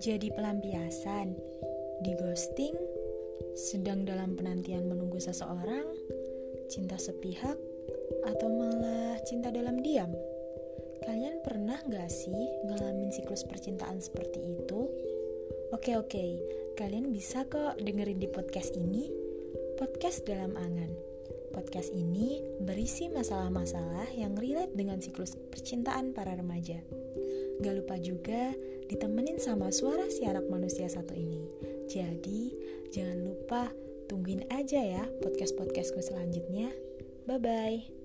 jadi pelampiasan, di ghosting, sedang dalam penantian menunggu seseorang, cinta sepihak, atau malah cinta dalam diam. Kalian pernah gak sih ngalamin siklus percintaan seperti itu? Oke oke, kalian bisa kok dengerin di podcast ini, podcast dalam angan. Podcast ini berisi masalah-masalah yang relate dengan siklus percintaan para remaja. Gak lupa juga ditemenin sama suara si anak manusia satu ini. Jadi, jangan lupa tungguin aja ya podcast-podcastku selanjutnya. Bye-bye.